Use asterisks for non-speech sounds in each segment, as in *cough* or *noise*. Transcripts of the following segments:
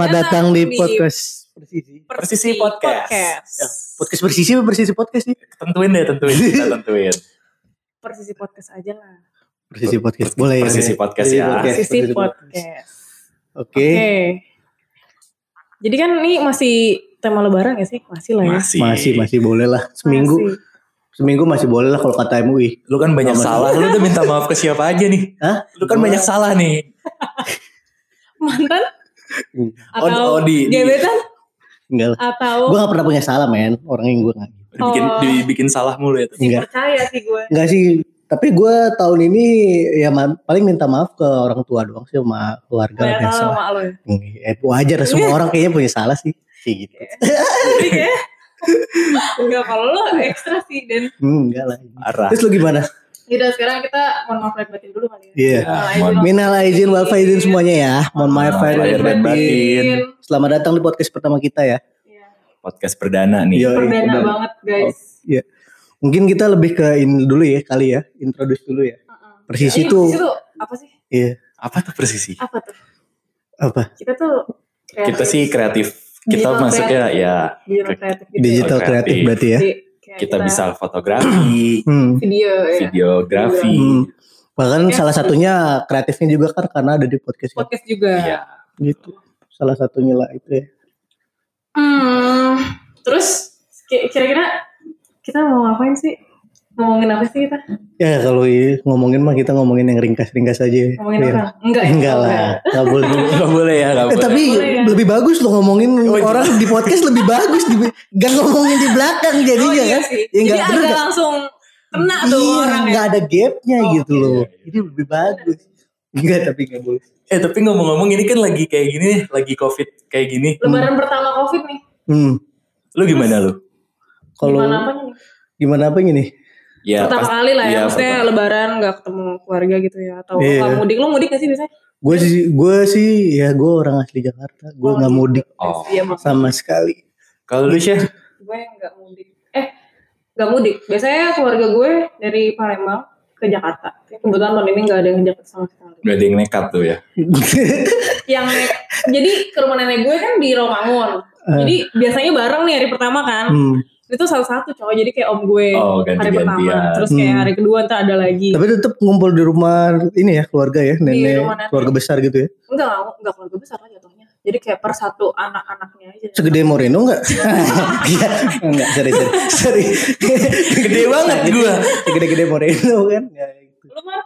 Selamat datang di podcast Persisi. Persisi Podcast. Ya, podcast Persisi apa Persisi Podcast sih? Tentuin deh, tentuin. Kita *laughs* tentuin. Persisi podcast aja lah. Persisi Podcast. Boleh ya? Persisi Podcast ya. Persisi podcast. Oke. Oke. Jadi kan ini masih tema lebaran ya sih? Masih lah ya. Masih. Masih masih boleh lah. Seminggu Masih. seminggu masih boleh lah kalau kata MUI. Lu kan banyak Sama- salah. Lu udah minta maaf ke siapa aja nih? Hah? Lu kan Gua- banyak salah nih. *laughs* Mantan? Oh, Atau oh, di- di- gebetan? Enggak lah. Atau Gue gak pernah punya salah men. Orang yang gue gak. Dibikin, Oh. dibikin salah mulu ya. tuh. Enggak. percaya sih gue. Enggak sih. Tapi gue tahun ini ya ma- paling minta maaf ke orang tua doang sih sama keluarga. Sama lo ya. Eh, wajar semua orang kayaknya punya salah sih. Kayak gitu. Jadi kayak Enggak kalau lo ekstra sih Dan Hmm, enggak lah. Parah. Terus lu gimana? Yaudah sekarang kita mohon maaf lahir batin dulu kali ya Iya. Izin- Minal aizin wal faizin semuanya ya. Mohon maaf lahir batin. batin. Selamat datang di podcast pertama kita ya. Iya. Podcast perdana nih. Iya. Perdana Perdana. banget guys Iya. Mungkin kita lebih ke ini dulu ya kali ya, introduce dulu ya. Heeh. Persisi Ini tuh persisi tuh apa sih? iya Apa tuh persisi? Apa tuh? apa? Kita tuh Kita sih kreatif. Kita Digital masuknya ya Digital kreatif gitu Digital kreatif. kreatif berarti ya. Jadi kita bisa fotografi, *clears throat* Hmm. video ya videografi. Hmm. Bahkan Podcast. salah satunya kreatifnya juga kan karena ada di podcast ya. podcast juga Iya. gitu. Salah satunya lah itu ya. Hmm, terus ki- kira-kira kita mau ngapain sih? Ngomongin apa sih kita? Ya kalau i- ngomongin mah kita ngomongin yang ringkas-ringkas aja. ya. Ngomongin Iya. apa? Enggak, ya? Enggak lah, enggak boleh. *laughs* Gak boleh ya, gak Eh, boleh. tapi Boleh ya? lebih bagus loh ngomongin Oh, iya. orang di podcast lebih bagus di gak ngomongin di belakang Oh, jadinya iya kan. sih. Ya, Jadi nggak, bener agak nggak? langsung kena tuh iya, orang ya. nggak ada gapnya Oh, gitu iya, loh. iya. Ini lebih bagus. Enggak tapi nggak boleh. Eh tapi ngomong-ngomong ini kan lagi kayak gini, nih, lagi covid kayak gini. Lebaran pertama Covid nih. Hmm. Lu gimana lu? Kalau Gimana apanya nih? gimana apa ini? Ya, pertama pas- kali lah ya, iya, maksudnya pertama. lebaran gak ketemu keluarga gitu ya atau Iya. nggak mudik. Lu mudik gak sih biasanya? Gue sih gue sih ya gue orang asli Jakarta. Gue Oh, nggak gitu. mudik Oh. Iya, sama sekali. Kalau lu sih gue nggak mudik eh nggak mudik biasanya keluarga gue dari Palembang ke Jakarta kebetulan tahun ini nggak ada yang ke Jakarta sama sekali udah ada yang nekat tuh ya. *laughs* yang jadi ke rumah nenek gue kan di Romangun jadi biasanya bareng nih hari pertama kan Hmm. Itu satu-satu cowok jadi kayak om gue Oh, hari pertama terus kayak Hmm. hari kedua ntar ada lagi Tapi tetap ngumpul di rumah ini ya keluarga ya nenek rumah nenek. keluarga besar gitu ya. enggak enggak keluarga besar lah jatuhnya jadi kayak per satu anak-anaknya aja Segede Moreno enggak? *laughs* Iya. enggak, sorry, sorry. sorry. Gede banget gua. Segede-gede Moreno kan. Ya, gitu. lu mah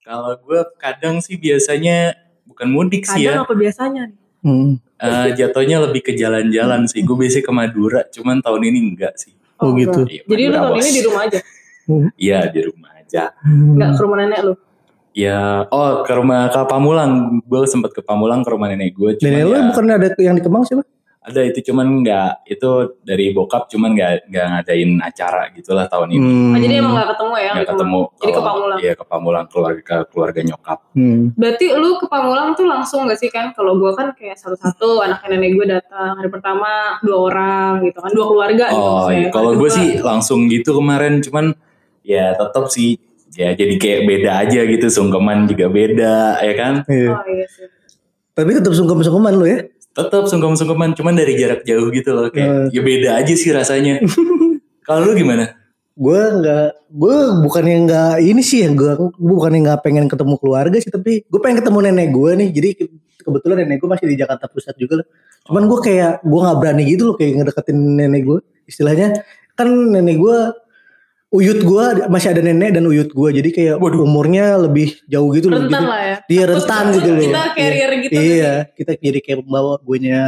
Kalau gue kadang sih biasanya bukan mudik sih kadang ya. apa biasanya nih Hmm. Eh, jatuhnya lebih ke jalan-jalan sih. Gue biasanya ke Madura, cuman tahun ini enggak sih. Oh, gitu. Iya, jadi lu tahun ini di rumah aja Iya di rumah aja. nggak ke rumah nenek lu Ya, oh ke rumah ke Pamulang. Gue sempet ke Pamulang ke rumah nenek gue. Cuman Nenek lu ya, bukan ada yang di Kemang sih, Pak? Ada itu cuman nggak itu dari bokap cuman nggak nggak ngadain acara gitulah tahun ini. Hmm. Oh, jadi emang gak ketemu ya? Nggak ketemu. Jadi ke kalau- Pamulang. Iya ke Pamulang keluarga keluarga nyokap. Hmm. Berarti lu ke Pamulang tuh langsung gak sih kan? Kalau gue kan kayak satu-satu anaknya nenek gue datang hari pertama dua orang gitu kan, dua keluarga gitu. Oh maksudnya. iya, kalau gue sih langsung gitu kemarin, cuman ya tetap sih ya jadi kayak beda aja gitu, sungkeman juga beda, ya kan? Iya. Oh iya sih. Tapi tetap sungkem-sungkeman lu ya. Tetap sungkem-sungkeman, cuman dari jarak jauh gitu loh, kayak ya beda aja sih rasanya. *laughs* kalau lu gimana? Gue nggak, gue bukan yang nggak ini sih ya, gue bukan yang nggak pengen ketemu keluarga sih, tapi gue pengen ketemu nenek gue nih. Jadi ke- kebetulan nenek gue masih di Jakarta Pusat juga lah. Cuman gue kayak gue nggak berani gitu loh kayak ngedeketin nenek gue. Istilahnya kan nenek gue uyut gue masih ada nenek dan uyut gue jadi kayak Waduh. umurnya lebih jauh gitu loh. Rentan lah ya. Dia rentan gitu loh. Kita carrier gitu. Iya, kita jadi kayak membawa gue nya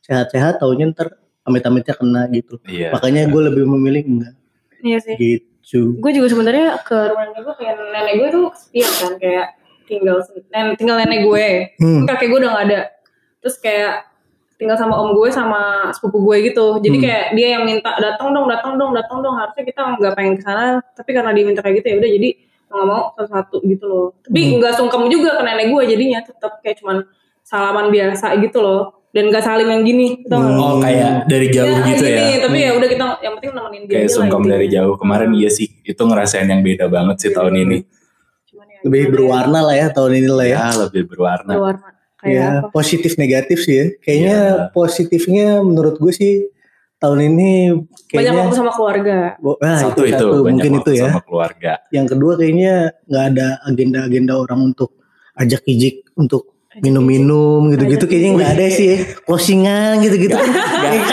sehat-sehat, taunya ntar amit-amitnya kena gitu. Iya. Makanya gue lebih memilih enggak Iya sih. gitu. Gue juga sebenarnya ke rumah nenek gue kayak nenek gue tuh kesepian kan kayak tinggal nen- tinggal nenek gue. Hmm. Kan kakek gue udah gak ada. Terus kayak tinggal sama om gue sama sepupu gue gitu. Jadi Hmm. kayak dia yang minta datang dong, datang dong, datang dong. Harusnya kita nggak pengen ke sana, tapi karena dia minta kayak gitu ya udah jadi nggak mau satu-satu gitu loh. Tapi Hmm. nggak sungkem juga ke nenek gue jadinya tetap kayak cuman salaman biasa gitu loh. Dan gak saling yang gini, tau nggak? Oh kayak dari jauh Ya, gitu gini, ya. Tapi ya udah kita yang penting nemenin dia Kayak sungkem dari jauh kemarin iya sih. Itu ngerasain yang beda banget sih tahun ini. Cuman ya, Lebih ya, berwarna lah ya tahun ini lah ya. Ya lebih berwarna. berwarna. Kayak ya apa? positif negatif sih ya. Kayaknya Iya. positifnya menurut gue sih tahun ini Banyak kayaknya waktu sama keluarga. Bo- ah, satu itu satu, banyak mungkin waktu itu ya. sama keluarga. Yang kedua kayaknya nggak ada agenda-agenda orang untuk ajak ijik untuk minum-minum gitu-gitu kayaknya nggak ada sih ya. closingan gitu-gitu kan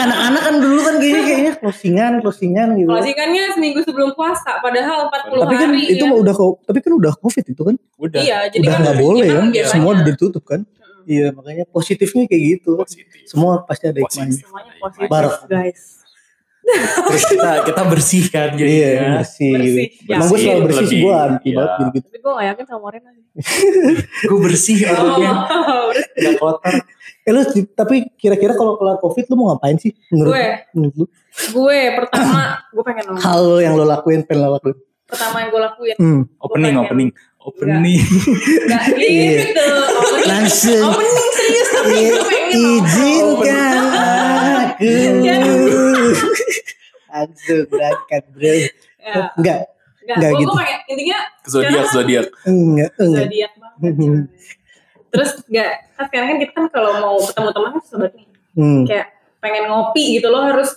anak-anak kan dulu kan kayaknya kayaknya closingan closingan gitu Closingannya seminggu sebelum puasa, padahal 40 tapi kan hari itu ya. mah udah tapi kan udah covid itu kan Udah Iya, jadi udah kan nggak boleh kan biasanya? semua udah ditutup kan. Iya makanya positifnya kayak gitu positif. semua pasti ada Positif. hikmahnya Semuanya positif Barok. guys. Terus kita kita bersihkan iya jadinya. bersih, Bersih. gitu emang gue selalu bersih sih gue anti Iya. banget gitu gitu Tapi gue gak yakin sama Morena sih. *laughs* Gue bersih orangnya. Oh. Gak kotor. eh lu tapi kira-kira kalau kelar covid lu mau ngapain sih menurut Gue. menurut lu gue pertama, gue pengen nonton. hal yang lo lakuin pengen lo lakuin Pertama yang gue lakuin. hmm. Opening, pengen. opening, opening. Gak *laughs* Iya. gitu. Opening, langsung opening serius tapi Iya, gue pengen nonton. izinkan aku Ya. langsung berangkat bro enggak Enggak, Nggak gue, gitu. gue pengen, intinya Zodiak, zodiak. enggak enggak zodiak banget. Terus gak, kan sekarang kan kita kan kalau mau ketemu teman kan sobat nih. hmm. Kayak pengen ngopi gitu loh harus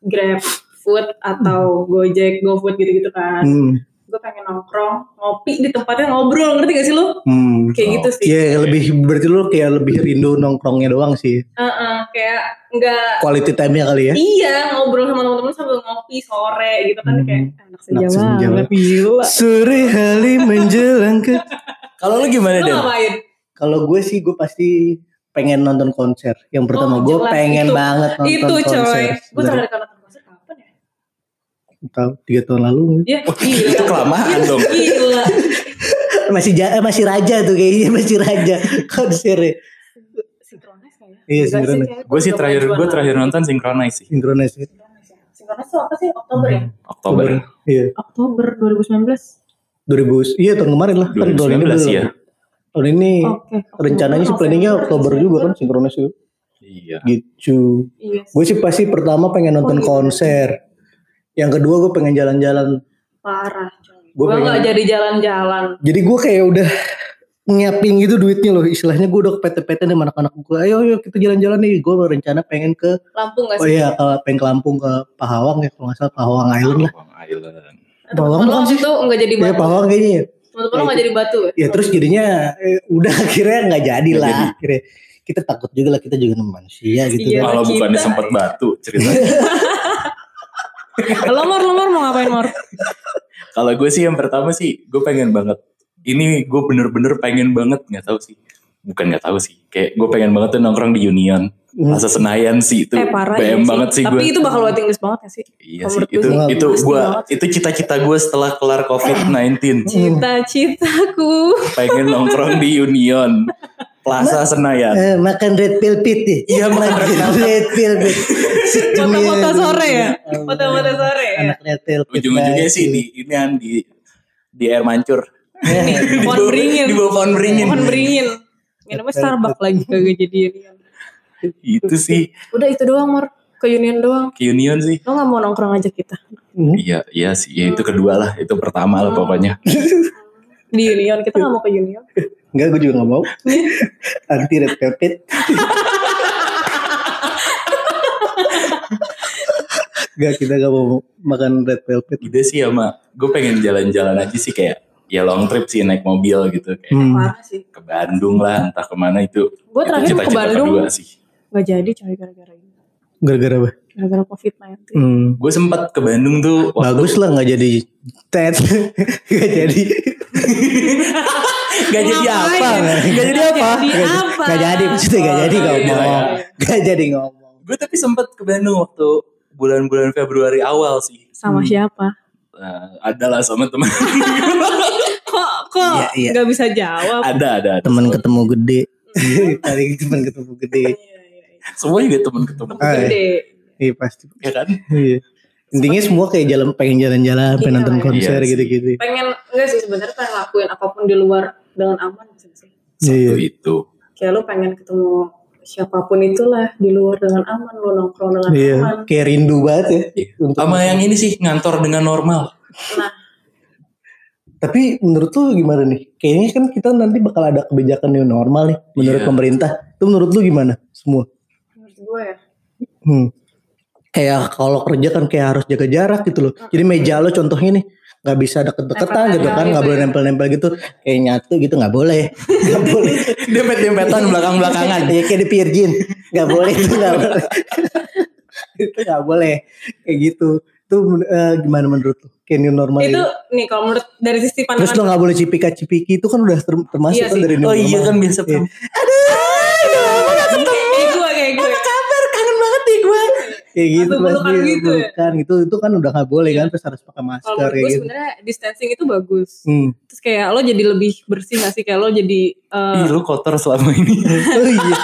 grab food atau gojek, gofood gitu-gitu kan. Hmm. Gue pengen nongkrong, ngopi di tempatnya ngobrol, ngerti gak sih lo? Hmm. Kayak gitu sih. Iya lebih berarti lu kayak lebih rindu nongkrongnya doang sih. Heeh, kayak nggak Quality time-nya kali ya. iya ngobrol sama teman-teman sambil ngopi sore gitu kan Hmm. kayak anak senja Anak senja banget gila. Sore hari menjelang ke *laughs* Kalau lu gimana, ngapain? Kalau gue sih gue pasti pengen nonton konser. Yang pertama Oh, gue pengen Itu- banget nonton Itu konser. coy. Gue kali nonton? Tahu tiga tahun lalu Iya, gila. *laughs* Itu kelamaan dong. Gila. *laughs* masih ja- eh, masih raja tuh kayaknya *laughs* masih raja konsernya. Sinkronis kayaknya. Iya, sinkronis. Gue sih terakhir gue terakhir nonton Synchronize sih. Sinkronis. Sinkronis ya. Sinkronis tuh apa sih? Oktober ya? Oktober. Iya. Oktober 2019. 2000 iya tahun kemarin lah. Kan tahun ini 2019 belum. ya. Tahun ini Oke. rencananya sih planningnya Oktober juga kan sinkronis itu. Iya. Gitu. Iya. Gue sih pasti pertama pengen nonton Oh, gitu. konser. Yang kedua gue pengen jalan-jalan. Parah coy. Gua Gue pengen- nggak jadi jalan-jalan. Jadi gue kayak udah nyiapin gitu duitnya loh. Istilahnya gue udah PT-PT nih sama anak-anak gue. Ayo ayo kita jalan-jalan nih. Gue rencana pengen ke Lampung gak oh sih? iya ke pengen ke Lampung ke Pahawang ya kalau nggak salah Pahawang Island lah. Bang Island. Lo bukan sih? itu nggak jadi Iya batu. Pahawang kayaknya. ya. Temen-temen lo nggak jadi batu ya? Ya terus jadinya eh, udah *laughs* akhirnya nggak jadi lah. Akhirnya kita takut juga lah kita juga manusia gitu Iya. kan. Kalau kita. bukannya sempat batu ceritanya. *laughs* Lo Mor, lo Mor mau ngapain Mor? Kalau gue sih yang pertama sih gue pengen banget. Ini gue bener-bener pengen banget nggak tahu sih. Bukan nggak tahu sih. Kayak gue pengen banget tuh nongkrong di Union. Hmm. Plaza Senayan sih itu. eh parah BM iya banget sih Tapi gue. itu bakal waiting list banget ya sih? Iya sih itu gue sih itu gue itu cita-cita gue setelah kelar COVID-19 Cita-citaku. pengen nongkrong di Union Plaza Senayan. Eh, makan red velvet deh. Iya, makan red velvet. red velvet. Foto-foto sore ya? Foto-foto sore ya? Anak red velvet. Ujung-ujungnya banget sih di ini kan di di air mancur. Nih, *laughs* pohon beringin. Di bawah pohon beringin. Pohon beringin. Minumnya Starbucks lagi kagak jadi Union. Itu sih Udah itu doang Mor. Ke Union doang. ke Union sih. Lo gak mau nongkrong aja kita? Hmm. Iya, iya sih. Ya, itu kedua lah. Itu pertama lah pokoknya. Di Union. Kita gak mau ke Union. *laughs* Enggak, gue juga gak mau. *laughs* Anti red velvet. Enggak, kita gak mau makan red velvet. Ide sih sama. Gue pengen jalan-jalan aja sih kayak ya long trip sih naik mobil gitu kayak Hmm. Ke Bandung lah entah ke mana itu. Gue terakhir mau ke cita-cita Bandung. sih. Gak jadi coy gara-gara ini. Gara-gara apa? Gara-gara COVID-19. Hmm. Gue sempat ke Bandung tuh Bagus lah gak jadi tet. *laughs* gak jadi. *laughs* Gak jadi apa? Gak jadi apa? Jadi Gak- jadi. Maksudnya gak jadi iya, ngomong. iya. Gak jadi ngomong. Gue tapi sempat ke Bandung waktu bulan-bulan Februari awal sih. Sama siapa? Nah, adalah sama teman. *laughs* Kok kok Iya, iya. gak bisa jawab? ada, ada. ada. Temen ketemu gede. *laughs* Tadi temen ketemu gede. Semua juga teman ketemu. Ah, iya. Gede. Iya pasti. Ya kan? Iya. Intinya semua kayak jalan pengen jalan-jalan, pengen Iya, nonton iya. konser Iya gitu-gitu. Pengen enggak sih sebenarnya pengen lakuin apa pun di luar dengan aman gitu sih. Satu Iya. itu. Kayak lu pengen ketemu siapa pun itulah di luar dengan aman lu nongkrong dengan Iya, aman. kayak rindu banget ya. Iya. Untuk- Sama yang ini sih ngantor dengan normal. Nah, Tapi menurut lu gimana nih? Kayaknya kan kita nanti bakal ada kebijakan new normal nih menurut Iya. pemerintah. Itu menurut lu gimana? Semua. Menurut gue ya. Hmm. Kayak kalau kerja kan kayak harus jaga jarak gitu loh. Jadi meja lo contohnya nih nggak bisa deket-deketan gitu kan, nggak boleh nempel-nempel gitu. Kayak nyatu gitu nggak boleh. Nggak boleh. Dempet-dempetan belakang-belakangan. Iya kayak di Virgin. Nggak boleh itu nggak boleh. itu nggak boleh. Kayak gitu. Itu eh, gimana menurut lu? Kayak new normal Itu itu. nih kalau menurut dari sisi Terus lo pandangan nggak boleh cipika-cipiki itu kan udah ter- termasuk Iya kan dari new Oh iya normal. kan biasa Iya. kayak gue Kayak gitu pasti gitu ya? pelukan gitu itu kan udah nggak boleh kan terus harus pakai Kalau masker menurut kayak gue gitu. sebenarnya distancing itu bagus. Hmm. Terus kayak lo jadi lebih bersih gak sih? Kayak lo jadi eh, Ih lu kotor selama ini. *laughs* Oh iya.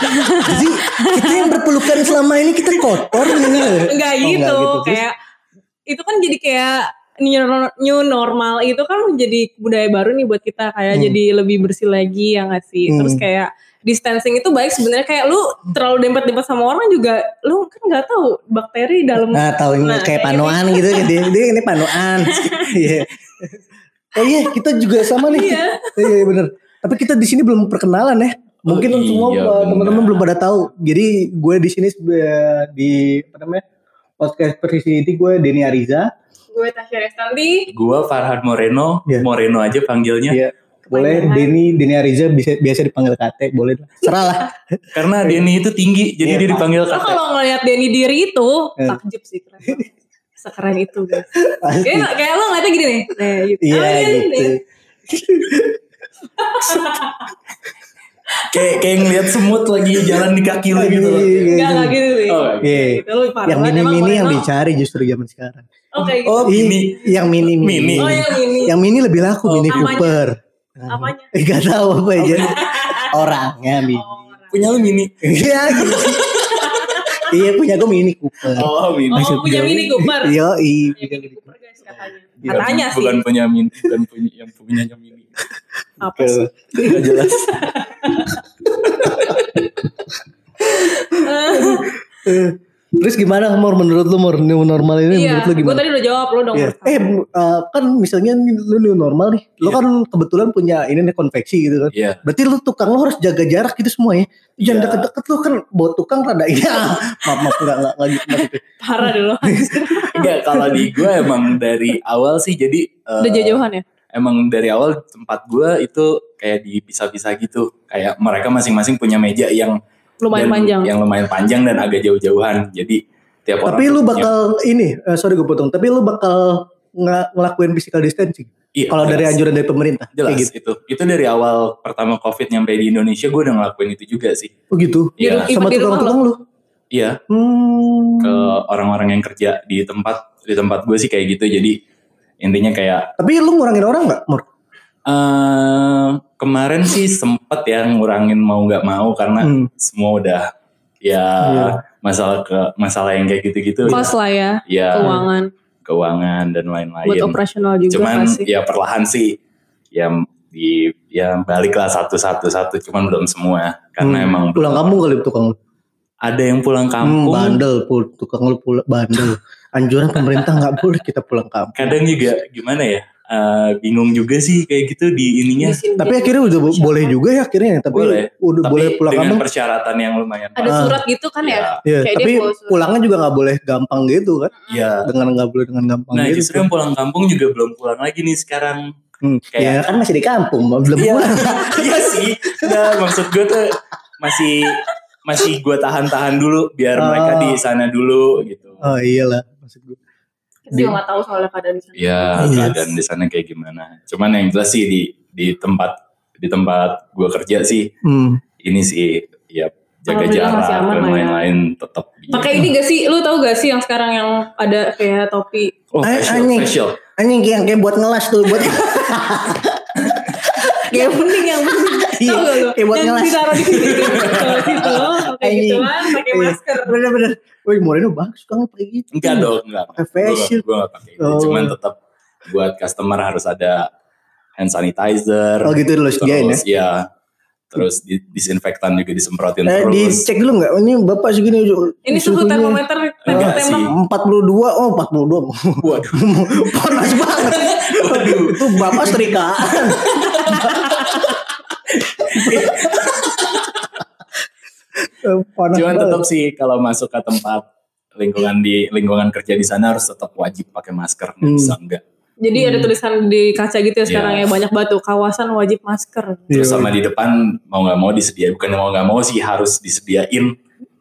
Jadi kita yang berpelukan selama ini kita kotor *laughs* gitu. enggak Oh, gitu. Terus, Kayak itu kan jadi kayak new, normal itu kan jadi budaya baru nih buat kita kayak Hmm. jadi lebih bersih lagi ya gak sih? Terus Hmm. kayak distancing itu baik sebenarnya kayak lu terlalu dempet-dempet sama orang juga lu kan nggak tahu bakteri dalam Nah, tahu ini Nah, kayak kayak panoan gitu dia, *laughs* dia ini panoan. *laughs* Iya. Oh iya, kita juga sama nih. Iya. Iya, iya bener. Tapi kita di sini belum perkenalan ya. Mungkin Oh, semua iya, bener. teman-teman belum pada tahu. Jadi gue di sini di apa namanya? Podcast Persisiti gue Denny Ariza. gue Tasya Restanti Gue Farhan Moreno, Iya. Moreno aja panggilnya. Iya. Boleh. Denny Denny Ariza bisa biasa dipanggil Kate, boleh lah. *laughs* Serah lah. Karena Denny itu tinggi, jadi Iya. dia dipanggil lo kakak. kalau ngeliat Denny diri itu Eh. takjub sih keren *laughs* sekeren itu guys kayak, kayak lo ngeliatnya gini nih nah, gitu. Iya Ah, ini, gitu. Kayak kayak ngeliat semut lagi jalan di kaki lu gitu loh. Iya, Enggak, enggak gitu sih. Oh, Iya. Gitu, Yang mini-mini yang dicari justru zaman sekarang. Oh, kayak gitu. Oh, mini. Yang mini Mini. Oh, yang mini. Yang mini lebih laku Oh, Mini? Cooper. Apanya? Eh, Gak tahu apa aja. Orangnya mini. Oh, Punya lu mini. Iya. Iya punya gue Mini Cooper. Oh, mini. Oh, Maksud punya gue. Mini Cooper. Iya, iya. Punya Mini Cooper guys katanya. Bukan- Katanya sih. Bukan punya mini, bukan punya yang punyanya mini. Apa sih? Gak jelas. *laughs* *laughs* Terus gimana Mor menurut lu Mor new normal ini Iya, menurut lu gue gimana? tadi udah jawab lo dong. Iya. Eh eh, kan misalnya lu new normal nih, lu Iya. kan kebetulan punya ini nih konveksi gitu kan. Iya. Berarti lu tukang lu harus jaga jarak gitu semua ya. Jangan Iya. deket-deket lu kan bawa tukang rada iya. *laughs* maaf maaf enggak enggak enggak gitu. Parah dulu. Enggak, *laughs* kalau di gue emang dari awal sih jadi eh, udah jauh-jauhan ya? emang dari awal tempat gue itu kayak dipisah-pisah gitu. Kayak mereka masing-masing punya meja yang Lumayan dan- panjang. Yang lumayan panjang dan agak jauh-jauhan. Jadi tiap orang Tapi lu punya- bakal ini, eh, sorry gue potong. Tapi lu bakal nggak ngelakuin physical distancing. Iya, Kalau dari anjuran dari pemerintah. jelas Kayak gitu. itu. Itu dari awal pertama Covid nyampe di Indonesia gue udah ngelakuin itu juga sih. Oh gitu. Iya. Di- Sama tukang-tukang lu. Iya, Hmm. ke orang-orang yang kerja di tempat di tempat gue sih kayak gitu. Jadi intinya kayak Tapi lu ngurangin orang nggak, Mur? eh kemarin sih *laughs* sempet ya ngurangin mau nggak mau karena Hmm. semua udah ya Iya. masalah ke masalah yang kayak gitu-gitu Kos lah ya, ya keuangan. keuangan dan lain-lain. Buat operasional juga Cuman pasti. ya perlahan sih ya di ya baliklah satu-satu satu cuman belum semua karena Hmm. emang pulang belum- kampung kali tukang ada yang pulang Hmm, kampung bandel, pul tukang lu pulang bandel. *laughs* Anjuran pemerintah nggak boleh kita pulang kampung. kadang juga gimana ya eh, bingung juga sih kayak gitu di ininya. Tapi akhirnya udah bo- boleh juga ya akhirnya. Tapi Boleh. udah tapi boleh pulang dengan kampung. persyaratan yang lumayan ada Ah. surat gitu kan ya? Iya. Kayak tapi dia bawa surat. pulangnya juga nggak boleh gampang gitu kan? Iya. Dengan nggak boleh dengan gampang Nah gitu. justru yang pulang kampung juga belum pulang lagi nih sekarang. Hmm, kayak- ya kan masih di kampung, belum Iya, pulang. *laughs* iya sih. Nah, maksud gue tuh masih masih gue tahan-tahan dulu biar Oh. mereka di sana dulu gitu. Oh iyalah maksud gue. Kita juga nggak tahu soalnya keadaan di sana. Ya Iya. keadaan di sana kayak gimana. Cuman yang jelas sih di di tempat di tempat gue kerja sih Hmm. ini sih ya jaga jarak aman dan ya. lain-lain tetap. Pakai ini gak sih? Lu tahu gak sih yang sekarang yang ada kayak topi? Oh, Eh, facial, anjing. facial. Anjing kayak kayak buat ngelas tuh buat *laughs* Yang penting yang penting. Iya, gak kayak buat yang ngelas. ditaruh di sini. Kalau situ, *laughs* kayak gituan, pakai Iya. masker. bener-bener. Wih Moreno bagus kan pakai gitu. Enggak dong, enggak. Pakai facial. Gue gak pakai itu. Oh. Cuman tetap buat customer harus ada hand sanitizer. Oh gitu lo sediain ya. Terus ya terus di- disinfektan juga disemprotin Eh, terus. dicek dulu nggak? Ini bapak segini. Ini suhu termometer tembak Enggak tembak. sih. 42 oh 42 Waduh. *laughs* panas banget *laughs* itu bapak setrikaan *laughs* Eh, panas Cuman tetap sih kalau masuk ke tempat lingkungan di lingkungan kerja di sana harus tetap wajib pakai masker, Hmm. bisa enggak. Jadi ada tulisan di kaca gitu ya sekarang Iya. ya banyak batu kawasan wajib masker. Terus Iya. sama di depan mau nggak mau disediain, bukan mau nggak mau sih harus disediain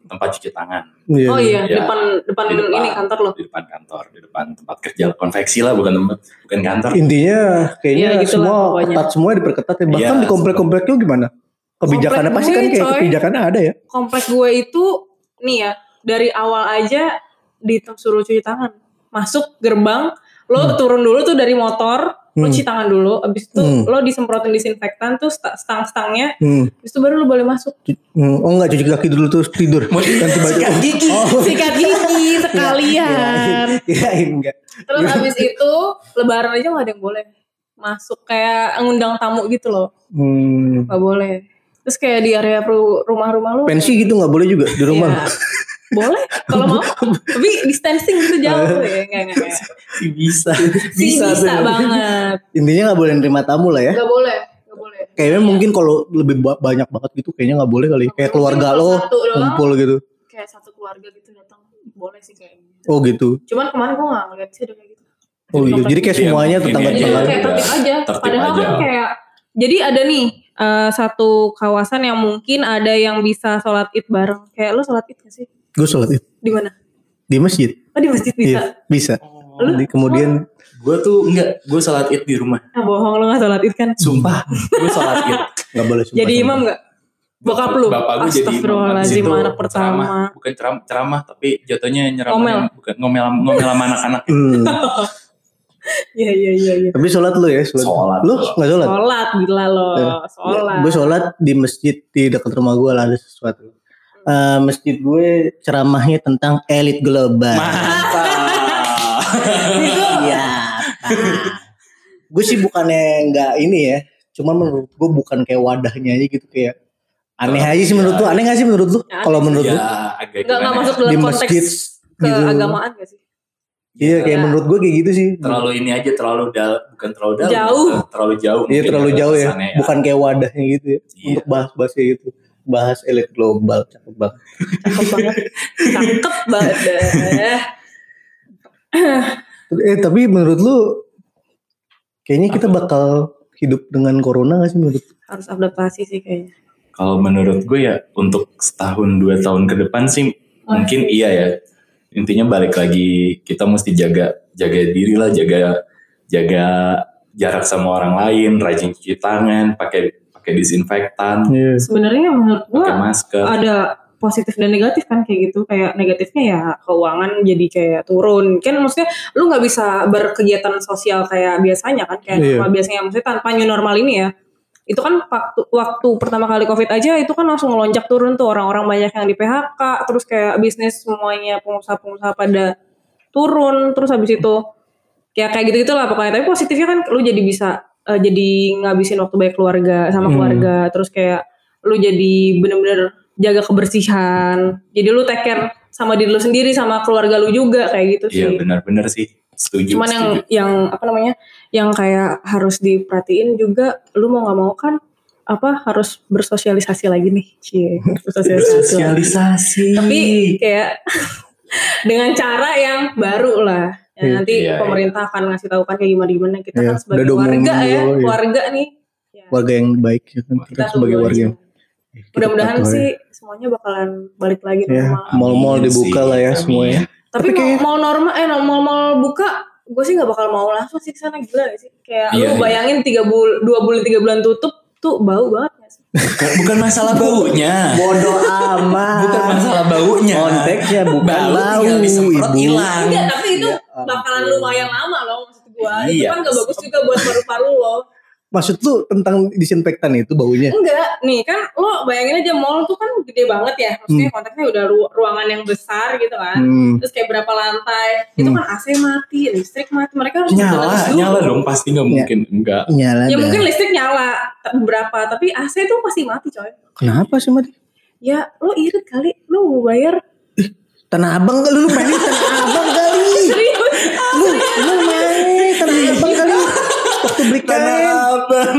tempat cuci tangan Iya, Oh iya, Iya. depan depan Di depan. ini kantor loh. di depan kantor, di depan tempat kerja konveksi lah, bukan tempat, bukan kantor. intinya kayaknya Iya, gitulah semua pokoknya. ketat semua diperketat ya bahkan Iya, di komplek-komplek lu gimana kebijakannya pasti kan kayak coy. kebijakannya ada ya Komplek gue itu nih ya dari awal aja disuruh cuci tangan. Masuk gerbang, lo turun dulu tuh dari motor, lo Hmm. cuci tangan dulu, abis itu Hmm. lo disemprotin disinfektan tuh sta- stang-stangnya, hmm. abis itu baru lo boleh masuk. Hmm. oh enggak cuci kaki dulu terus tidur Mau ganti baju sikat gigi. oh Sikat gigi *laughs* sekalian. kirain enggak Terus abis itu lebaran aja gak ada yang boleh masuk kayak ngundang tamu gitu loh, hmm. gak boleh. Terus kayak di area ru- rumah-rumah lo pensi gitu nggak boleh juga di rumah? Iya. boleh kalau mau. *laughs* Tapi distancing gitu jauh. Ya enggak enggak enggak. Sih bisa. Si bisa, tuh. banget. Intinya nggak boleh nerima tamu lah ya. Nggak boleh kayaknya mungkin kalau lebih ba- banyak banget gitu kayaknya nggak boleh kali. Kayak keluarga lo kumpul gitu. kayak satu keluarga gitu datang boleh sih kayaknya oh gitu. Cuman kemarin gue nggak ngeliat sih ada kayak gitu. Oh gitu. Jadi kayak Iya, semuanya tetangga ya. jadi Iya, tetangga kayak iya. tertib aja. Tertib padahal aja. kan kayak jadi ada nih eh, satu kawasan yang mungkin ada yang bisa sholat id bareng kayak lo sholat id gak sih gue sholat itu di mana di masjid oh di masjid bisa Iya, bisa Lu? Jadi kemudian Gue tuh enggak, gue sholat id di rumah. ah bohong lo gak sholat id kan Sumpah, gue sholat id. nggak boleh sumpah jadi sama. imam gak Bokap lu? Bapak gue jadi imam. Anak pertama. ceramah. bukan ceramah, ceramah tapi jatuhnya nyeramah Ngomel. bukan ngomel ngomel sama anak-anak. *laughs* Iya iya iya iya tapi sholat lu ya sholat, Sholat. lu nggak sholat sholat gila lo Ya. sholat gue sholat di masjid di dekat rumah gue lah ada sesuatu Eh, masjid gue ceramahnya tentang elit global Mantap. Iya. gue sih bukannya nggak ini ya, cuman menurut gue bukan kayak wadahnya aja gitu kayak aneh aja sih menurut lu. Aneh gak sih menurut lu? Kalau menurut lu? ya, nggak gimana masuk ya. dalam Di konteks masjid gitu. keagamaan gak sih Iya kayak Ya. menurut gue kayak gitu sih. terlalu ini aja terlalu dal bukan terlalu dalam Jauh. terlalu jauh Iya terlalu jauh ya. kesannya Bukan kayak wadahnya gitu ya. Iya. Untuk bahas-bahas kayak gitu. Bahas elit global cakep banget. cakep banget cakep banget Eh tapi menurut lu kayaknya kita bakal hidup dengan corona gak sih menurut? harus adaptasi sih kayaknya kalau menurut gue ya untuk setahun dua tahun ke depan sih mungkin iya ya intinya balik lagi kita mesti jaga jaga diri lah jaga jaga jarak sama orang lain rajin cuci tangan pakai pakai disinfektan. Iya. sebenarnya menurut gua masker. ada positif dan negatif kan kayak gitu. Kayak negatifnya ya keuangan jadi kayak turun. Kan maksudnya lu nggak bisa berkegiatan sosial kayak biasanya kan kayak normal biasanya. Maksudnya tanpa new normal ini ya itu kan waktu waktu pertama kali covid aja itu kan langsung ngelonjak turun tuh. Orang-orang banyak yang di PHK terus kayak bisnis semuanya pengusaha-pengusaha pada turun. Terus habis itu ya kayak gitu gitulah pokoknya. Tapi positifnya kan lu jadi bisa eh, jadi ngabisin waktu baik keluarga sama Hmm. keluarga. Terus kayak lu jadi bener-bener jaga kebersihan. Jadi lu take care sama diri lu sendiri sama keluarga lu juga kayak gitu sih. iya benar-benar sih setuju cuman yang setuju. yang apa namanya yang kayak harus diperhatiin juga lu mau nggak mau kan apa harus bersosialisasi lagi nih cie bersosialisasi lagi. sosialisasi tapi kayak *laughs* dengan cara yang baru lah Ya, Iya. nanti Iya, pemerintah akan ngasih tahu kan kayak gimana gimana kita Iya, kan sebagai warga ya dulu, iya. keluarga nih Ya, Warga yang baik ya kan kita, kita sebagai warga. yang- Kita mudah-mudahan sih semuanya bakalan balik lagi Ya, normal mal-mal Amin dibuka sih, lah ya semuanya. Tapi, tapi mau, kayak- mau normal eh mal-mal buka gue sih nggak bakal mau langsung sih ke sana gila gak sih? Kayak Iya, lu iya. bayangin tiga bul dua bulan tiga bulan tutup tuh bau banget gak sih? Bukan, bukan masalah baunya. Bodoh amat. bukan masalah baunya. Konteksnya bukan bau bau, tinggal disemprot hilang. Enggak tapi itu Ya ampun. bakalan lumayan lama loh maksud gue itu Iya. kan gak bagus juga buat paru-paru lo maksud tuh tentang disinfektan itu baunya. Enggak, nih kan lo bayangin aja mall tuh kan gede banget ya. Maksudnya konteksnya udah ru- ruangan yang besar gitu kan. Hmm. Terus kayak berapa lantai. Itu kan AC mati, listrik mati. Mereka harus Nyala, nyala dong pasti nggak mungkin enggak. Nyala Ya dah. mungkin listrik nyala berapa, tapi AC tuh pasti mati coy. Kenapa sih mati? Ya lo irit kali, lo mau bayar Tanah Abang kali lu main Tanah Abang kali. *laughs* serius. Lu lu main. Waktu beli kain.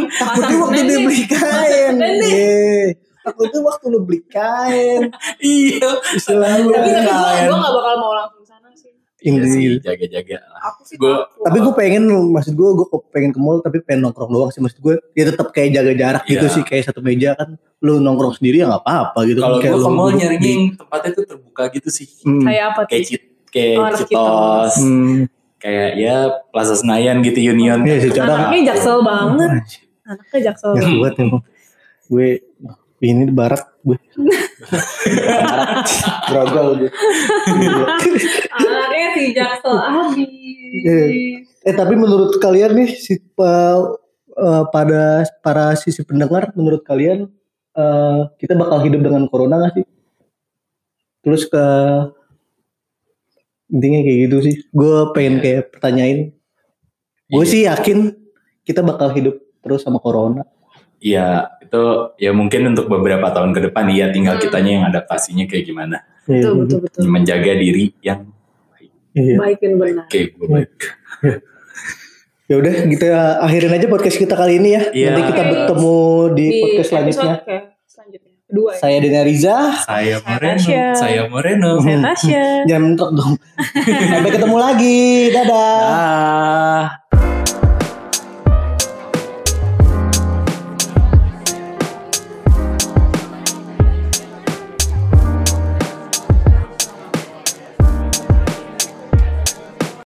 Takutnya waktu dia beli kain. Iya. Takutnya waktu lu beli kain. Iya. Istilahnya. Tapi tapi gue Kain. gue gak bakal mau langsung sana sih. Iya sih, Ini. jaga-jaga. Aku sih Gua-. Tapi gue pengen, maksud gue, gue pengen ke mall tapi pengen nongkrong doang sih. Maksud gue, ya tetap kayak jaga jarak gitu Iya. sih. Kayak satu meja kan. Lu nongkrong sendiri ya nggak apa-apa gitu. Kalau Kayak gue ke lu mall nyarinya tempatnya tuh terbuka gitu sih. Hmm. kayak apa tuh? Kayak cit kayak Oh, Citos, Hmm. Kayak ya Plaza Senayan gitu Union. Iya, secara- Anaknya jaksel banget. Anaknya jaksel Ya banget. emang. Gue ini di barat gue. *laughs* barat. Grogol gue. Anaknya si jaksel abis. Iya. Eh tapi menurut kalian nih si pa- eh, pada para sisi pendengar menurut kalian eh, kita bakal hidup dengan corona gak sih? Terus ke intinya kayak gitu sih. Gue pengen kayak pertanyain. Gue Iya. sih yakin kita bakal hidup terus sama corona. Iya, itu ya mungkin untuk beberapa tahun ke depan iya tinggal Hmm. kitanya yang adaptasinya kayak gimana. Betul, betul, betul. Menjaga diri yang Iya. Baik dan benar. oke gue baik. *laughs* Ya udah kita akhirin aja podcast kita kali ini ya. Iya. Nanti kita bertemu di, podcast selanjutnya. episode selanjutnya. Kedua ya. Saya Dena Riza. Saya Moreno, Tasya. saya Moreno. Saya *laughs* Tasya. Jangan mentok dong. *laughs* Sampai ketemu lagi. Dadah. Ah.